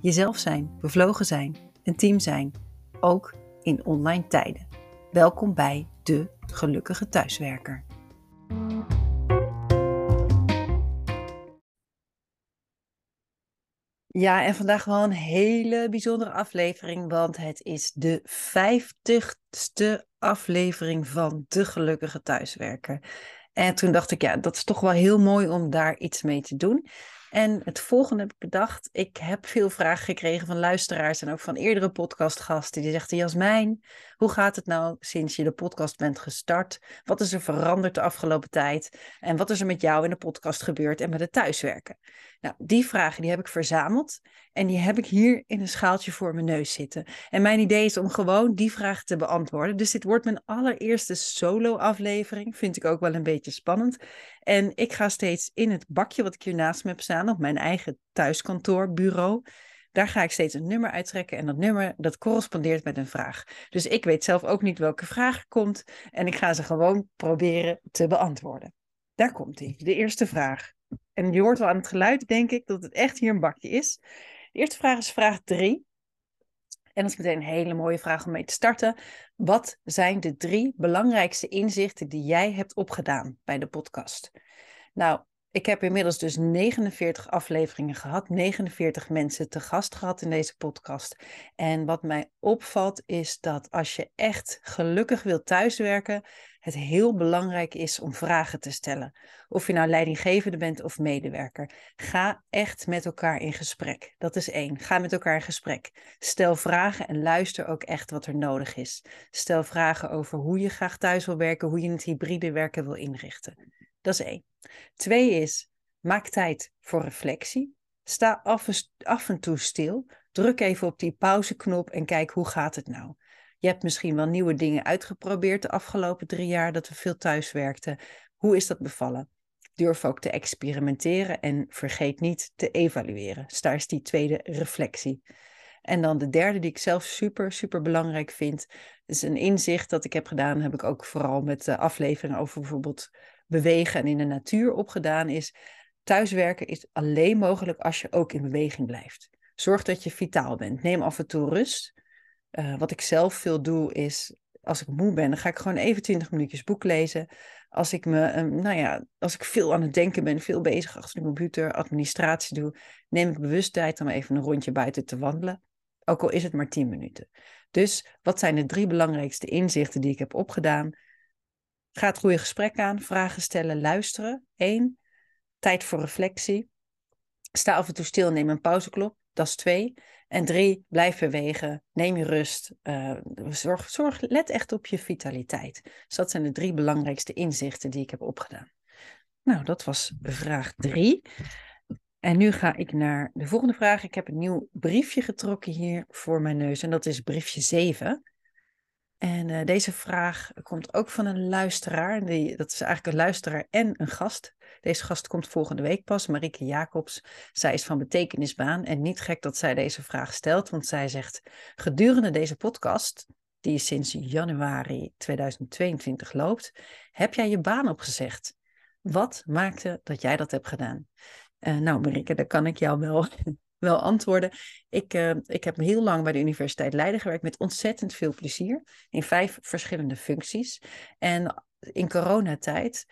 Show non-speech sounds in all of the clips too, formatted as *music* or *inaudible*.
jezelf zijn, bevlogen zijn, een team zijn, ook in online tijden. Welkom bij de Gelukkige Thuiswerker. Ja, en vandaag wel een hele bijzondere aflevering, want het is de vijftigste aflevering van De Gelukkige Thuiswerker. En toen dacht ik, ja, dat is toch wel heel mooi om daar iets mee te doen. En het volgende heb ik bedacht. Ik heb veel vragen gekregen van luisteraars en ook van eerdere podcastgasten. Die zeggen: Jasmijn, hoe gaat het nou sinds je de podcast bent gestart? Wat is er veranderd de afgelopen tijd? En wat is er met jou in de podcast gebeurd en met het thuiswerken? Nou, die vragen die heb ik verzameld en die heb ik hier in een schaaltje voor mijn neus zitten. En mijn idee is om gewoon die vragen te beantwoorden. Dus dit wordt mijn allereerste solo-aflevering. Vind ik ook wel een beetje spannend. En ik ga steeds in het bakje wat ik hier naast me heb staan, op mijn eigen thuiskantoorbureau. Daar ga ik steeds een nummer uittrekken en dat nummer dat correspondeert met een vraag. Dus ik weet zelf ook niet welke vraag komt en ik ga ze gewoon proberen te beantwoorden. Daar komt hij. De eerste vraag. En je hoort wel aan het geluid, denk ik, dat het echt hier een bakje is. De eerste vraag is vraag 3. En dat is meteen een hele mooie vraag om mee te starten. Wat zijn de drie belangrijkste inzichten die jij hebt opgedaan bij de podcast? Nou, ik heb inmiddels dus 49 afleveringen gehad, 49 mensen te gast gehad in deze podcast. En wat mij opvalt is dat als je echt gelukkig wilt thuiswerken, het heel belangrijk is om vragen te stellen. Of je nou leidinggevende bent of medewerker. Ga echt met elkaar in gesprek. Dat is één. Ga met elkaar in gesprek. Stel vragen en luister ook echt wat er nodig is. Stel vragen over hoe je graag thuis wil werken, hoe je het hybride werken wil inrichten. Dat is één. Twee is, maak tijd voor reflectie. Sta af, en toe stil. Druk even op die pauzeknop en kijk hoe gaat het nou. Je hebt misschien wel nieuwe dingen uitgeprobeerd de afgelopen drie jaar dat we veel thuis werkten. Hoe is dat bevallen? Durf ook te experimenteren en vergeet niet te evalueren. Dus daar is die tweede reflectie. En dan de derde, die ik zelf super, super belangrijk vind, is een inzicht dat ik heb gedaan. Heb ik ook vooral met afleveringen over bijvoorbeeld bewegen en in de natuur opgedaan. Is thuiswerken is alleen mogelijk als je ook in beweging blijft. Zorg dat je vitaal bent. Neem af en toe rust. Uh, wat ik zelf veel doe is, als ik moe ben, dan ga ik gewoon even 20 minuutjes boek lezen. Als ik me, um, nou ja, als ik veel aan het denken ben, veel bezig achter de computer, administratie doe, neem ik bewust tijd om even een rondje buiten te wandelen. Ook al is het maar 10 minuten. Dus wat zijn de drie belangrijkste inzichten die ik heb opgedaan? Ga het goede gesprek aan, vragen stellen, luisteren. Eén. Tijd voor reflectie. Sta af en toe stil, neem een pauzeklop. Dat is twee. En drie, blijf bewegen, neem je rust, uh, zorg, zorg, let echt op je vitaliteit. Dus dat zijn de drie belangrijkste inzichten die ik heb opgedaan. Nou, dat was vraag drie. En nu ga ik naar de volgende vraag. Ik heb een nieuw briefje getrokken hier voor mijn neus en dat is briefje 7. En uh, deze vraag komt ook van een luisteraar. Die, dat is eigenlijk een luisteraar en een gast. Deze gast komt volgende week pas, Marieke Jacobs. Zij is van betekenisbaan en niet gek dat zij deze vraag stelt, want zij zegt: Gedurende deze podcast, die sinds januari 2022 loopt, heb jij je baan opgezegd. Wat maakte dat jij dat hebt gedaan? Uh, nou, Marieke, daar kan ik jou wel wel antwoorden. Ik, uh, ik heb heel lang bij de Universiteit Leiden gewerkt met ontzettend veel plezier in vijf verschillende functies. En in coronatijd,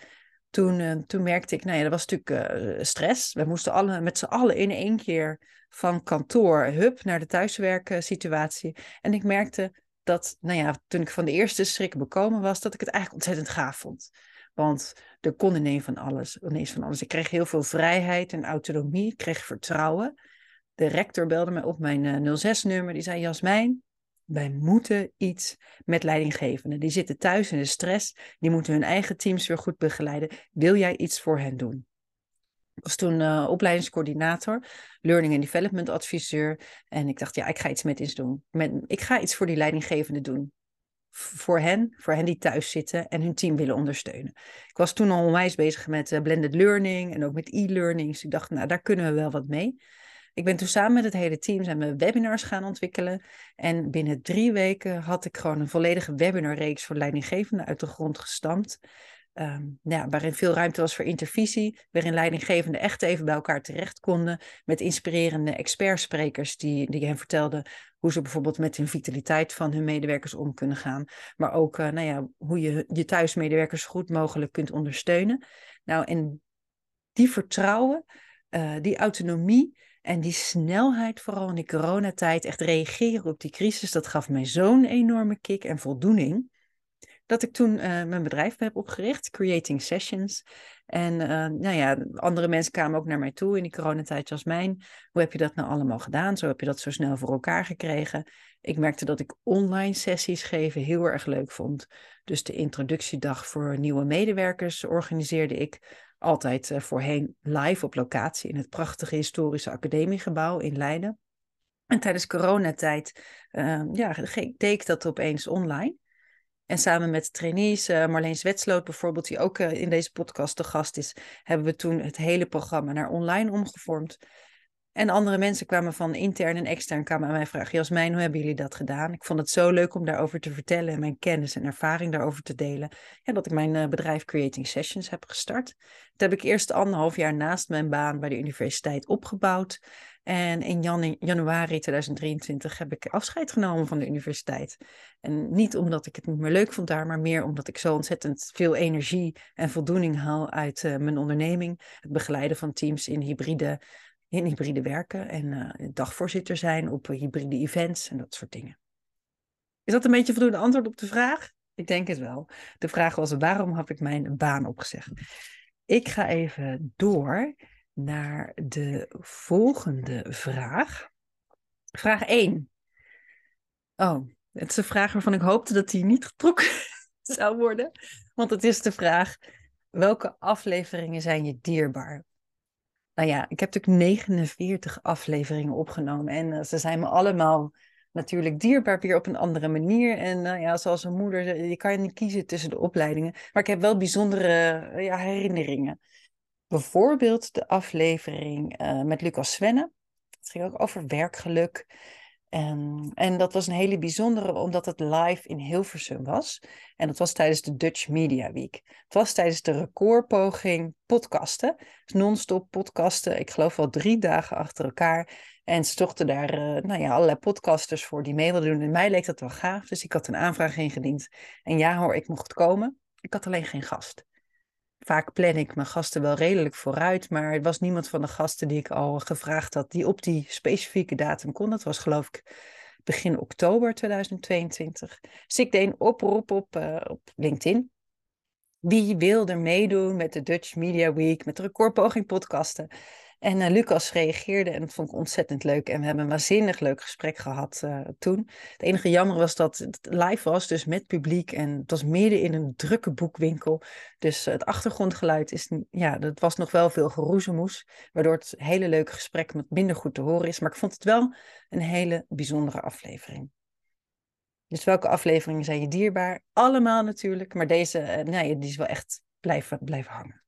toen, uh, toen merkte ik, nou ja, er was natuurlijk uh, stress. We moesten alle, met z'n allen in één keer van kantoor, hup, naar de thuiswerksituatie. En ik merkte dat, nou ja, toen ik van de eerste schrik bekomen was, dat ik het eigenlijk ontzettend gaaf vond. Want er kon ineens van alles, ineens van alles. Ik kreeg heel veel vrijheid en autonomie, ik kreeg vertrouwen de rector belde me op mijn 06-nummer. Eh, die zei: Jasmijn, wij moeten iets met leidinggevenden. Die zitten thuis in de stress. Die moeten hun eigen teams weer goed begeleiden. Wil jij iets voor hen doen? Ik was toen uh, opleidingscoördinator, learning and development adviseur. En ik dacht, ja, ik ga iets met iets doen. Met, ik ga iets voor die leidinggevende doen. Voor hen, voor hen die thuis zitten en hun team willen ondersteunen. Ik was toen al onwijs bezig met uh, blended learning en ook met e-learning. Dus ik dacht, nou, daar kunnen we wel wat mee. Ik ben toen samen met het hele team zijn we webinars gaan ontwikkelen. En binnen drie weken had ik gewoon een volledige webinarreeks voor leidinggevenden uit de grond gestampt. Um, ja, waarin veel ruimte was voor intervisie, waarin leidinggevenden echt even bij elkaar terecht konden, met inspirerende expertsprekers die, die hen vertelden hoe ze bijvoorbeeld met hun vitaliteit van hun medewerkers om kunnen gaan, maar ook uh, nou ja, hoe je je thuismedewerkers goed mogelijk kunt ondersteunen. Nou, en die vertrouwen, uh, die autonomie en die snelheid, vooral in de coronatijd, echt reageren op die crisis, dat gaf mij zo'n enorme kick en voldoening dat ik toen uh, mijn bedrijf heb opgericht, Creating Sessions. En uh, nou ja, andere mensen kwamen ook naar mij toe in die coronatijd, Jasmijn. Hoe heb je dat nou allemaal gedaan? Zo heb je dat zo snel voor elkaar gekregen. Ik merkte dat ik online sessies geven heel erg leuk vond. Dus de introductiedag voor nieuwe medewerkers organiseerde ik altijd uh, voorheen live op locatie in het prachtige historische academiegebouw in Leiden. En tijdens coronatijd ja, deed ik dat opeens online. En samen met trainees, uh, Marleen Zwetsloot bijvoorbeeld, die ook uh, in deze podcast te gast is, hebben we toen het hele programma naar online omgevormd. En andere mensen kwamen van intern en extern kwamen aan mij vragen, Jasmijn, hoe hebben jullie dat gedaan? Ik vond het zo leuk om daarover te vertellen en mijn kennis en ervaring daarover te delen. Ja, dat ik mijn uh, bedrijf Creating Sessions heb gestart. Dat heb ik eerst anderhalf jaar naast mijn baan bij de universiteit opgebouwd. En in januari 2023 heb ik afscheid genomen van de universiteit. En niet omdat ik het niet meer leuk vond daar, maar meer omdat ik zo ontzettend veel energie en voldoening haal uit uh, mijn onderneming. Het begeleiden van teams in hybride, in hybride werken en uh, dagvoorzitter zijn op uh, hybride events en dat soort dingen. Is dat een beetje voldoende antwoord op de vraag? Ik denk het wel. De vraag was: waarom heb ik mijn baan opgezegd? Ik ga even door naar de volgende vraag. Vraag 1. Oh, het is een vraag waarvan ik hoopte dat die niet getrokken *laughs* zou worden. Want het is de vraag: welke afleveringen zijn je dierbaar? Nou ja, ik heb natuurlijk 49 afleveringen opgenomen en uh, ze zijn me allemaal natuurlijk dierbaar weer op een andere manier. En uh, ja, zoals een moeder, je kan niet kiezen tussen de opleidingen. Maar ik heb wel bijzondere uh, ja, herinneringen. Bijvoorbeeld de aflevering met Lucas Svenne. Het ging ook over werkgeluk. Um, en dat was een hele bijzondere, omdat het live in Hilversum was. En dat was tijdens de Dutch Media Week. Het was tijdens de recordpoging podcasten. Dus non-stop podcasten. Ik geloof wel drie dagen achter elkaar. En ze zochten daar uh, nou ja, allerlei podcasters voor die mee wilden doen. En mij leek dat wel gaaf. Dus ik had een aanvraag ingediend. En ja hoor, ik mocht komen. Ik had alleen geen gast vaak plan ik mijn gasten wel redelijk vooruit, maar het was niemand van de gasten die ik al gevraagd had die op die specifieke datum kon. Dat was geloof ik begin oktober 2022. Dus ik deed een oproep op, uh, op LinkedIn. Wie wil er meedoen met de Dutch Media Week, met de recordpoging podcasten? En uh, Lucas reageerde en dat vond ik ontzettend leuk. En we hebben een waanzinnig leuk gesprek gehad uh, toen. Het enige jammer was dat het live was, dus met publiek. En het was midden in een drukke boekwinkel. Dus het achtergrondgeluid is, ja, dat was nog wel veel geroezemoes. Waardoor het hele leuke gesprek minder goed te horen is. Maar ik vond het wel een hele bijzondere aflevering. Dus welke afleveringen zijn je dierbaar? Allemaal natuurlijk. Maar deze, uh, nee, die is wel echt blijven, blijven hangen.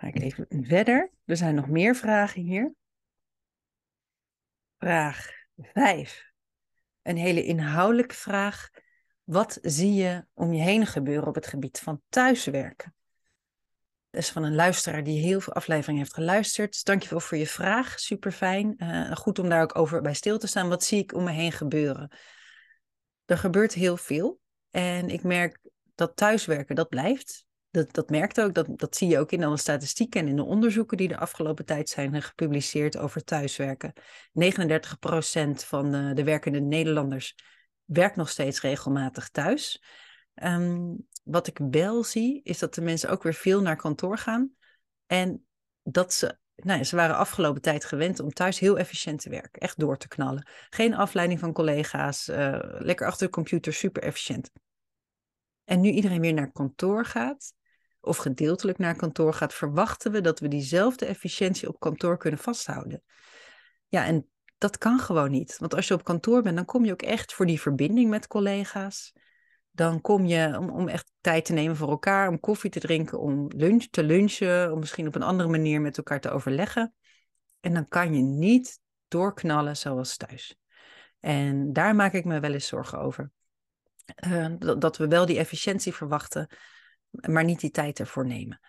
Ga ik even verder. Er zijn nog meer vragen hier. Vraag 5. Een hele inhoudelijke vraag. Wat zie je om je heen gebeuren op het gebied van thuiswerken? Dat is van een luisteraar die heel veel afleveringen heeft geluisterd. Dankjewel voor je vraag. Super fijn. Uh, goed om daar ook over bij stil te staan. Wat zie ik om me heen gebeuren? Er gebeurt heel veel. En ik merk dat thuiswerken, dat blijft dat, dat merkt ook, dat, dat zie je ook in alle statistieken en in de onderzoeken die de afgelopen tijd zijn gepubliceerd over thuiswerken. 39% van de, de werkende Nederlanders werkt nog steeds regelmatig thuis. Um, wat ik wel zie, is dat de mensen ook weer veel naar kantoor gaan. En dat ze, nou ja, ze waren afgelopen tijd gewend om thuis heel efficiënt te werken. Echt door te knallen. Geen afleiding van collega's, uh, lekker achter de computer, super efficiënt. En nu iedereen weer naar kantoor gaat, of gedeeltelijk naar kantoor gaat, verwachten we dat we diezelfde efficiëntie op kantoor kunnen vasthouden. Ja, en dat kan gewoon niet. Want als je op kantoor bent, dan kom je ook echt voor die verbinding met collega's. Dan kom je om, om echt tijd te nemen voor elkaar, om koffie te drinken, om lunch te lunchen, om misschien op een andere manier met elkaar te overleggen. En dan kan je niet doorknallen zoals thuis. En daar maak ik me wel eens zorgen over. Uh, dat we wel die efficiëntie verwachten, maar niet die tijd ervoor nemen.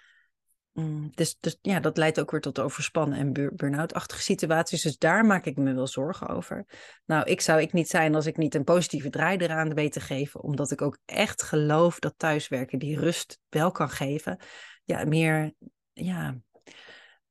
Mm, dus, dus ja, dat leidt ook weer tot overspannen en burn-out-achtige situaties. Dus daar maak ik me wel zorgen over. Nou, ik zou ik niet zijn als ik niet een positieve draai eraan weet te geven. Omdat ik ook echt geloof dat thuiswerken die rust wel kan geven. Ja, meer, ja,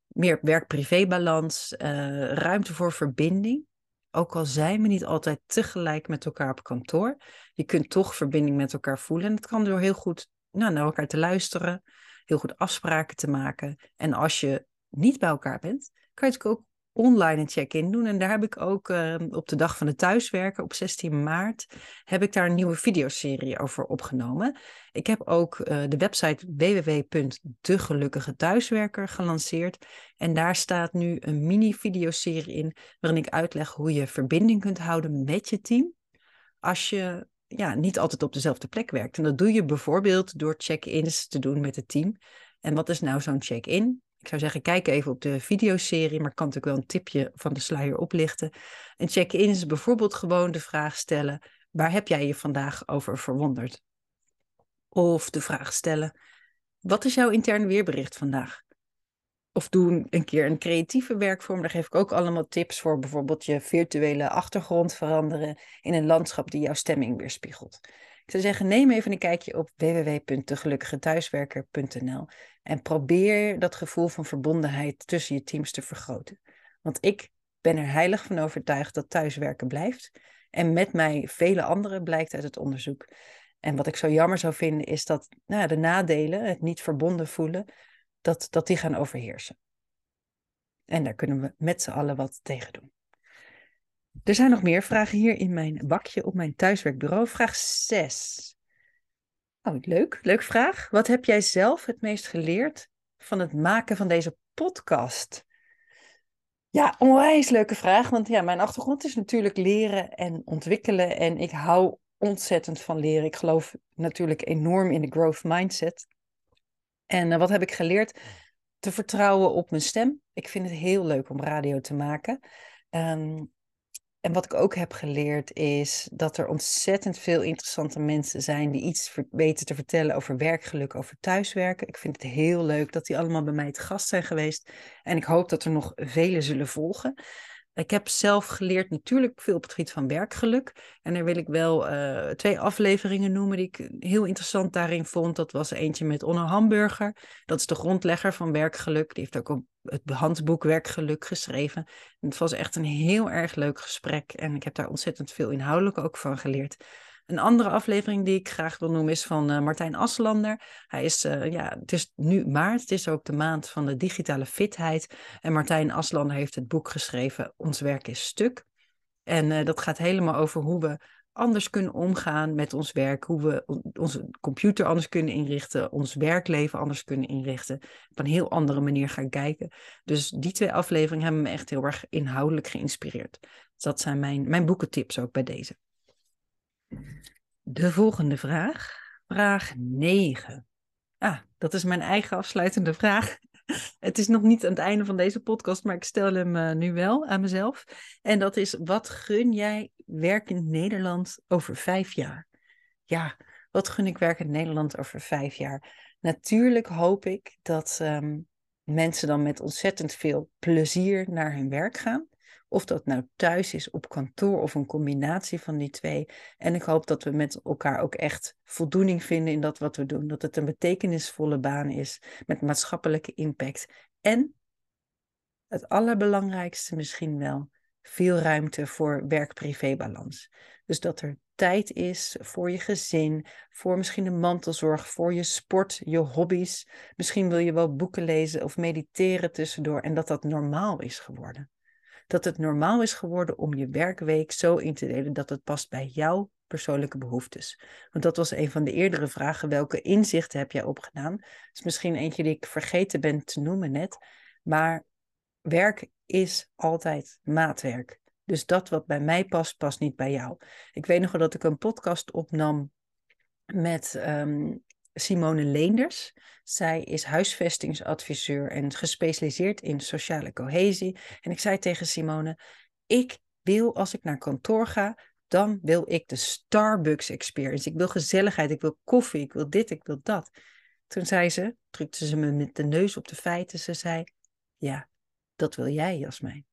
meer werk-privé-balans, uh, ruimte voor verbinding. Ook al zijn we niet altijd tegelijk met elkaar op kantoor. Je kunt toch verbinding met elkaar voelen. En het kan door heel goed nou, naar elkaar te luisteren heel goed afspraken te maken. En als je niet bij elkaar bent, kan je natuurlijk ook online een check-in doen. En daar heb ik ook ehm, op de dag van de thuiswerken, op 16 maart, heb ik daar een nieuwe videoserie over opgenomen. Ik heb ook uh, de website www.degelukkigethuiswerker gelanceerd. En daar staat nu een mini-videoserie in, waarin ik uitleg hoe je verbinding kunt houden met je team. Als je ja, niet altijd op dezelfde plek werkt. En dat doe je bijvoorbeeld door check-ins te doen met het team. En wat is nou zo'n check-in? Ik zou zeggen, kijk even op de videoserie, maar ik kan natuurlijk wel een tipje van de sluier oplichten. Een check-in is bijvoorbeeld gewoon de vraag stellen: waar heb jij je vandaag over verwonderd? Of de vraag stellen: wat is jouw interne weerbericht vandaag? Of doe een keer een creatieve werkvorm. Daar geef ik ook allemaal tips voor. Bijvoorbeeld je virtuele achtergrond veranderen in een landschap die jouw stemming weerspiegelt. Ik zou zeggen, neem even een kijkje op www.degelukkigethuiswerker.nl en probeer dat gevoel van verbondenheid tussen je teams te vergroten. Want ik ben er heilig van overtuigd dat thuiswerken blijft. En met mij vele anderen blijkt uit het onderzoek. En wat ik zo jammer zou vinden is dat nou, de nadelen, het niet verbonden voelen, dat, dat die gaan overheersen. En daar kunnen we met z'n allen wat tegen doen. Er zijn nog meer vragen hier in mijn bakje op mijn thuiswerkbureau. Vraag 6. Oh, leuk, leuk vraag. Wat heb jij zelf het meest geleerd van het maken van deze podcast? Ja, onwijs leuke vraag. Want ja, mijn achtergrond is natuurlijk leren en ontwikkelen. En ik hou ontzettend van leren. Ik geloof natuurlijk enorm in de growth mindset. En eh, wat heb ik geleerd? Te vertrouwen op mijn stem. Ik vind het heel leuk om radio te maken. Ehm, en wat ik ook heb geleerd is dat er ontzettend veel interessante mensen zijn die iets weten te vertellen over werkgeluk, over thuiswerken. Ik vind het heel leuk dat die allemaal bij mij te gast zijn geweest. En ik hoop dat er nog vele zullen volgen. Ik heb zelf geleerd natuurlijk veel op het gebied van werkgeluk. En daar wil ik wel uh, twee afleveringen noemen die ik heel interessant daarin vond. Dat was eentje met Onno Hamburger. Dat is de grondlegger van werkgeluk. Die heeft ook op het handboek Werkgeluk geschreven. En het was echt een heel erg leuk gesprek. En ik heb daar ontzettend veel inhoudelijk ook van geleerd. Een andere aflevering die ik graag wil noemen is van uh, Martijn Aslander. Hij is, uh, ja, het is nu maart, het is ook de maand van de digitale fitheid. En Martijn Aslander heeft het boek geschreven Ons werk is stuk. En uh, dat gaat helemaal over hoe we anders kunnen omgaan met ons werk, hoe we onze computer anders kunnen inrichten, ons werkleven anders kunnen inrichten, op een heel andere manier gaan kijken. Dus die twee afleveringen hebben me echt heel erg inhoudelijk geïnspireerd. Dus dat zijn mijn, mijn boekentips ook bij deze. De volgende vraag, vraag 9. Ah, dat is mijn eigen afsluitende vraag. *laughs* Het is nog niet aan het einde van deze podcast, maar ik stel hem uh, nu wel aan mezelf. En dat is, wat gun jij werkend Nederland over vijf jaar? Ja, wat gun ik werkend Nederland over vijf jaar? Natuurlijk hoop ik dat um, mensen dan met ontzettend veel plezier naar hun werk gaan. Of dat nou thuis is, op kantoor of een combinatie van die twee. En ik hoop dat we met elkaar ook echt voldoening vinden in dat wat we doen. Dat het een betekenisvolle baan is met maatschappelijke impact. En het allerbelangrijkste misschien wel, veel ruimte voor werk-privé-balans. Dus dat er tijd is voor je gezin, voor misschien de mantelzorg, voor je sport, je hobby's. Misschien wil je wel boeken lezen of mediteren tussendoor en dat dat normaal is geworden dat het normaal is geworden om je werkweek zo in te delen dat het past bij jouw persoonlijke behoeftes? Want dat was een van de eerdere vragen. Welke inzichten heb jij opgedaan? Dat is misschien eentje die ik vergeten ben te noemen net. Maar werk is altijd maatwerk. Dus dat wat bij mij past, past niet bij jou. Ik weet nog wel dat ik een podcast opnam met ehm, Simone Leenders. Zij is huisvestingsadviseur en gespecialiseerd in sociale cohesie. En ik zei tegen Simone: Ik wil als ik naar kantoor ga, dan wil ik de Starbucks experience. Ik wil gezelligheid, ik wil koffie, ik wil dit, ik wil dat. Toen zei ze, drukte ze me met de neus op de feiten. Ze zei: Ja, dat wil jij, Jasmijn.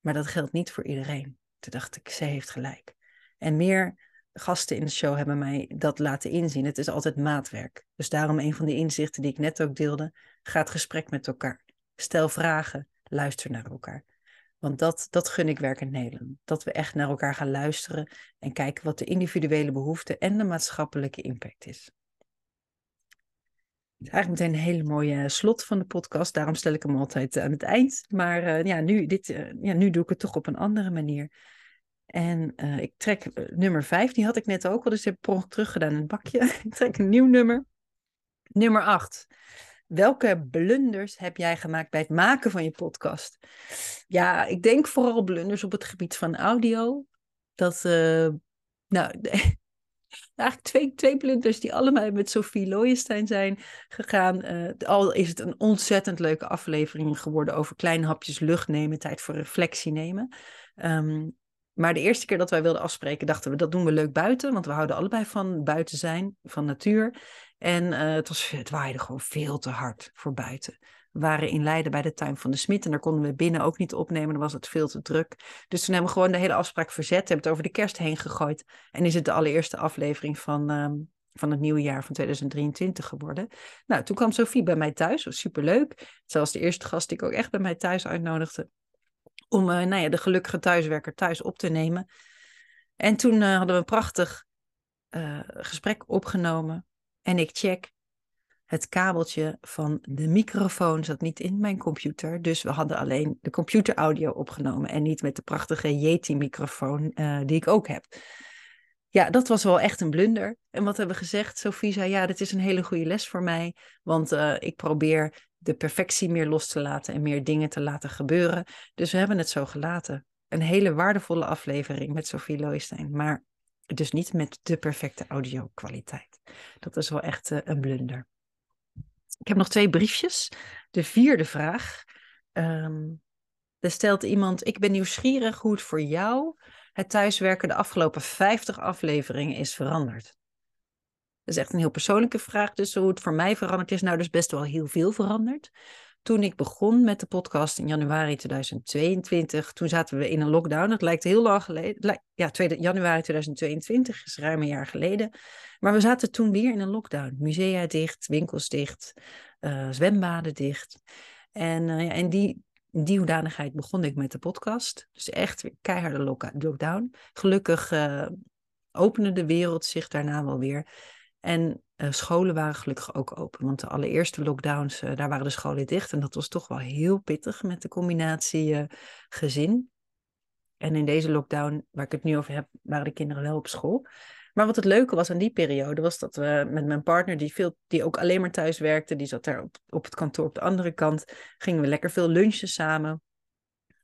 Maar dat geldt niet voor iedereen. Toen dacht ik, ze heeft gelijk. En meer gasten in de show hebben mij dat laten inzien. Het is altijd maatwerk. Dus daarom een van de inzichten die ik net ook deelde. Ga het gesprek met elkaar. Stel vragen. Luister naar elkaar. Want dat, dat gun ik werk in Nederland. Dat we echt naar elkaar gaan luisteren en kijken wat de individuele behoefte en de maatschappelijke impact is. Het is eigenlijk meteen een hele mooie slot van de podcast. Daarom stel ik hem altijd aan het eind. Maar uh, ja, nu, dit, uh, ja, nu doe ik het toch op een andere manier. En uh, ik trek nummer 5, die had ik net ook al, dus ik heb per teruggedaan in het bakje. *laughs* ik trek een nieuw nummer. Nummer 8. Welke blunders heb jij gemaakt bij het maken van je podcast? Ja, ik denk vooral blunders op het gebied van audio. Dat, uh, nou, *laughs* eigenlijk twee, twee blunders die allemaal met Sophie Looyenstein zijn gegaan. Al is het een ontzettend leuke aflevering geworden over kleine hapjes lucht nemen, tijd voor reflectie nemen. Um, maar de eerste keer dat wij wilden afspreken, dachten we dat doen we leuk buiten. Want we houden allebei van buiten zijn, van natuur. En uh, het, was, het waaide gewoon veel te hard voor buiten. We waren in Leiden bij de tuin van de Smit en daar konden we binnen ook niet opnemen. Dan was het veel te druk. Dus toen hebben we gewoon de hele afspraak verzet. Hebben het over de kerst heen gegooid. En is het de allereerste aflevering van, um, van het nieuwe jaar van 2023 geworden. Nou, toen kwam Sophie bij mij thuis. was superleuk. Zelfs de eerste gast die ik ook echt bij mij thuis uitnodigde om uh, nou ja, de gelukkige thuiswerker thuis op te nemen. En toen uh, hadden we een prachtig uh, gesprek opgenomen. En ik check, het kabeltje van de microfoon zat niet in mijn computer. Dus we hadden alleen de computeraudio opgenomen en niet met de prachtige Yeti-microfoon die ik ook heb. Ja, dat was wel echt een blunder. En wat hebben we gezegd? Sophie zei, ja, dit is een hele goede les voor mij. Want ik probeer de perfectie meer los te laten en meer dingen te laten gebeuren. Dus we hebben het zo gelaten. Een hele waardevolle aflevering met Sophie Looistein, maar dus niet met de perfecte audio-kwaliteit. Dat is wel echt uh, een blunder. Ik heb nog twee briefjes. De vierde vraag. Um, er stelt iemand: Ik ben nieuwsgierig hoe het voor jou het thuiswerken de afgelopen 50 afleveringen is veranderd. Dat is echt een heel persoonlijke vraag. Dus hoe het voor mij veranderd is, nou dus best wel heel veel veranderd. Toen ik begon met de podcast in januari 2022, toen zaten we in een lockdown. Dat lijkt heel lang geleden. Ja, 2 januari 2022 is ruim een jaar geleden. Maar we zaten toen weer in een lockdown. Musea dicht, winkels dicht, uh, zwembaden dicht. En, uh, ja, en die, die hoedanigheid begon ik met de podcast. Dus echt keiharde lockdown. Gelukkig uh, opende de wereld zich daarna wel weer. En uh, scholen waren gelukkig ook open. Want de allereerste lockdowns, uh, daar waren de scholen dicht. En dat was toch wel heel pittig met de combinatie uh, gezin. En in deze lockdown, waar ik het nu over heb, waren de kinderen wel op school. Maar wat het leuke was aan die periode, was dat we met mijn partner, die, veel, die ook alleen maar thuis werkte, die zat daar op, op het kantoor op de andere kant, gingen we lekker veel lunchen samen.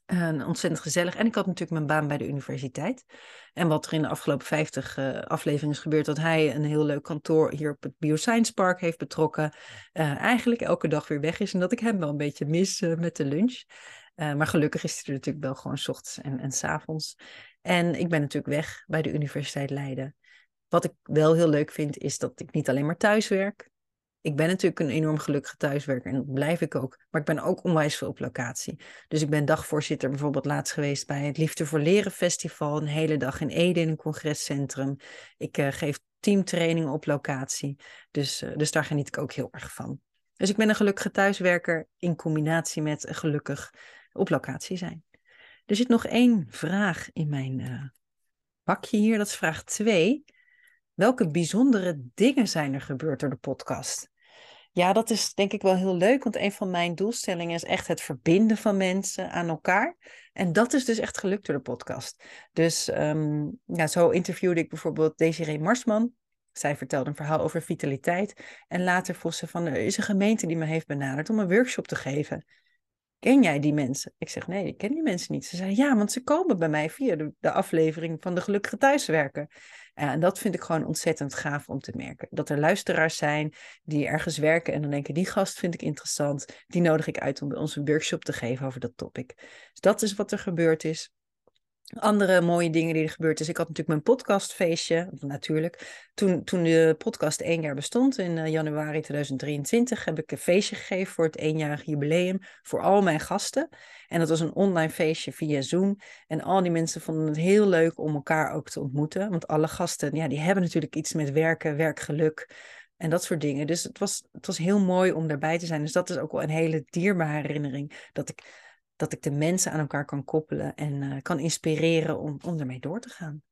En ontzettend gezellig. En ik had natuurlijk mijn baan bij de universiteit. En wat er in de afgelopen 50 uh, afleveringen is gebeurd, dat hij een heel leuk kantoor hier op het Bioscience Park heeft betrokken. Uh, eigenlijk elke dag weer weg is. En dat ik hem wel een beetje mis uh, met de lunch. maar gelukkig is hij er natuurlijk wel gewoon ochtends en, en s avonds. En ik ben natuurlijk weg bij de Universiteit Leiden. Wat ik wel heel leuk vind, is dat ik niet alleen maar thuis werk ik ben natuurlijk een enorm gelukkige thuiswerker en dat blijf ik ook. Maar ik ben ook onwijs veel op locatie. Dus ik ben dagvoorzitter bijvoorbeeld laatst geweest bij het Liefde voor Leren Festival. Een hele dag in Ede in een congrescentrum. Ik uh, geef teamtrainingen op locatie. Dus, uh, dus daar geniet ik ook heel erg van. Dus ik ben een gelukkige thuiswerker in combinatie met gelukkig op locatie zijn. Er zit nog één vraag in mijn uh, bakje hier. Dat is vraag 2. Welke bijzondere dingen zijn er gebeurd door de podcast? Ja, dat is denk ik wel heel leuk, want een van mijn doelstellingen is echt het verbinden van mensen aan elkaar. En dat is dus echt gelukt door de podcast. Dus um, ja, zo interviewde ik bijvoorbeeld Desiree Marsman. Zij vertelde een verhaal over vitaliteit. En later vroeg ze van, er is een gemeente die me heeft benaderd om een workshop te geven. Ken jij die mensen? Ik zeg, nee, ik ken die mensen niet. Ze zei, ja, want ze komen bij mij via de, de aflevering van de Gelukkige Thuiswerken. En dat vind ik gewoon ontzettend gaaf om te merken. Dat er luisteraars zijn die ergens werken en dan denken, die gast vind ik interessant. Die nodig ik uit om bij ons een workshop te geven over dat topic. Dus dat is wat er gebeurd is. Andere mooie dingen die er gebeurd is. Ik had natuurlijk mijn podcastfeestje, natuurlijk. Toen, toen de podcast één jaar bestond, in eh, januari 2023, heb ik een feestje gegeven voor het eenjarig jubileum voor al mijn gasten. En dat was een online feestje via Zoom. En al die mensen vonden het heel leuk om elkaar ook te ontmoeten. Want alle gasten, ja, die hebben natuurlijk iets met werken, werkgeluk en dat soort dingen. Dus het was, het was heel mooi om daarbij te zijn. Dus dat is ook wel een hele dierbare herinnering. Dat ik dat ik de mensen aan elkaar kan koppelen en uh, kan inspireren om, om ermee door te gaan.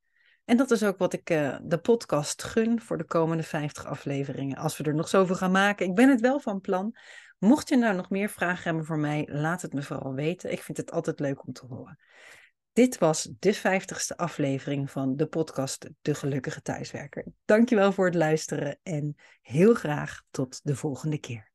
En dat is ook wat ik uh, de podcast gun voor de komende 50 afleveringen. Als we er nog zoveel gaan maken. Ik ben het wel van plan. Mocht je nou nog meer vragen hebben voor mij, laat het me vooral weten. Ik vind het altijd leuk om te horen. Dit was de 50ste aflevering van de podcast De Gelukkige Thuiswerker. Dankjewel voor het luisteren en heel graag tot de volgende keer.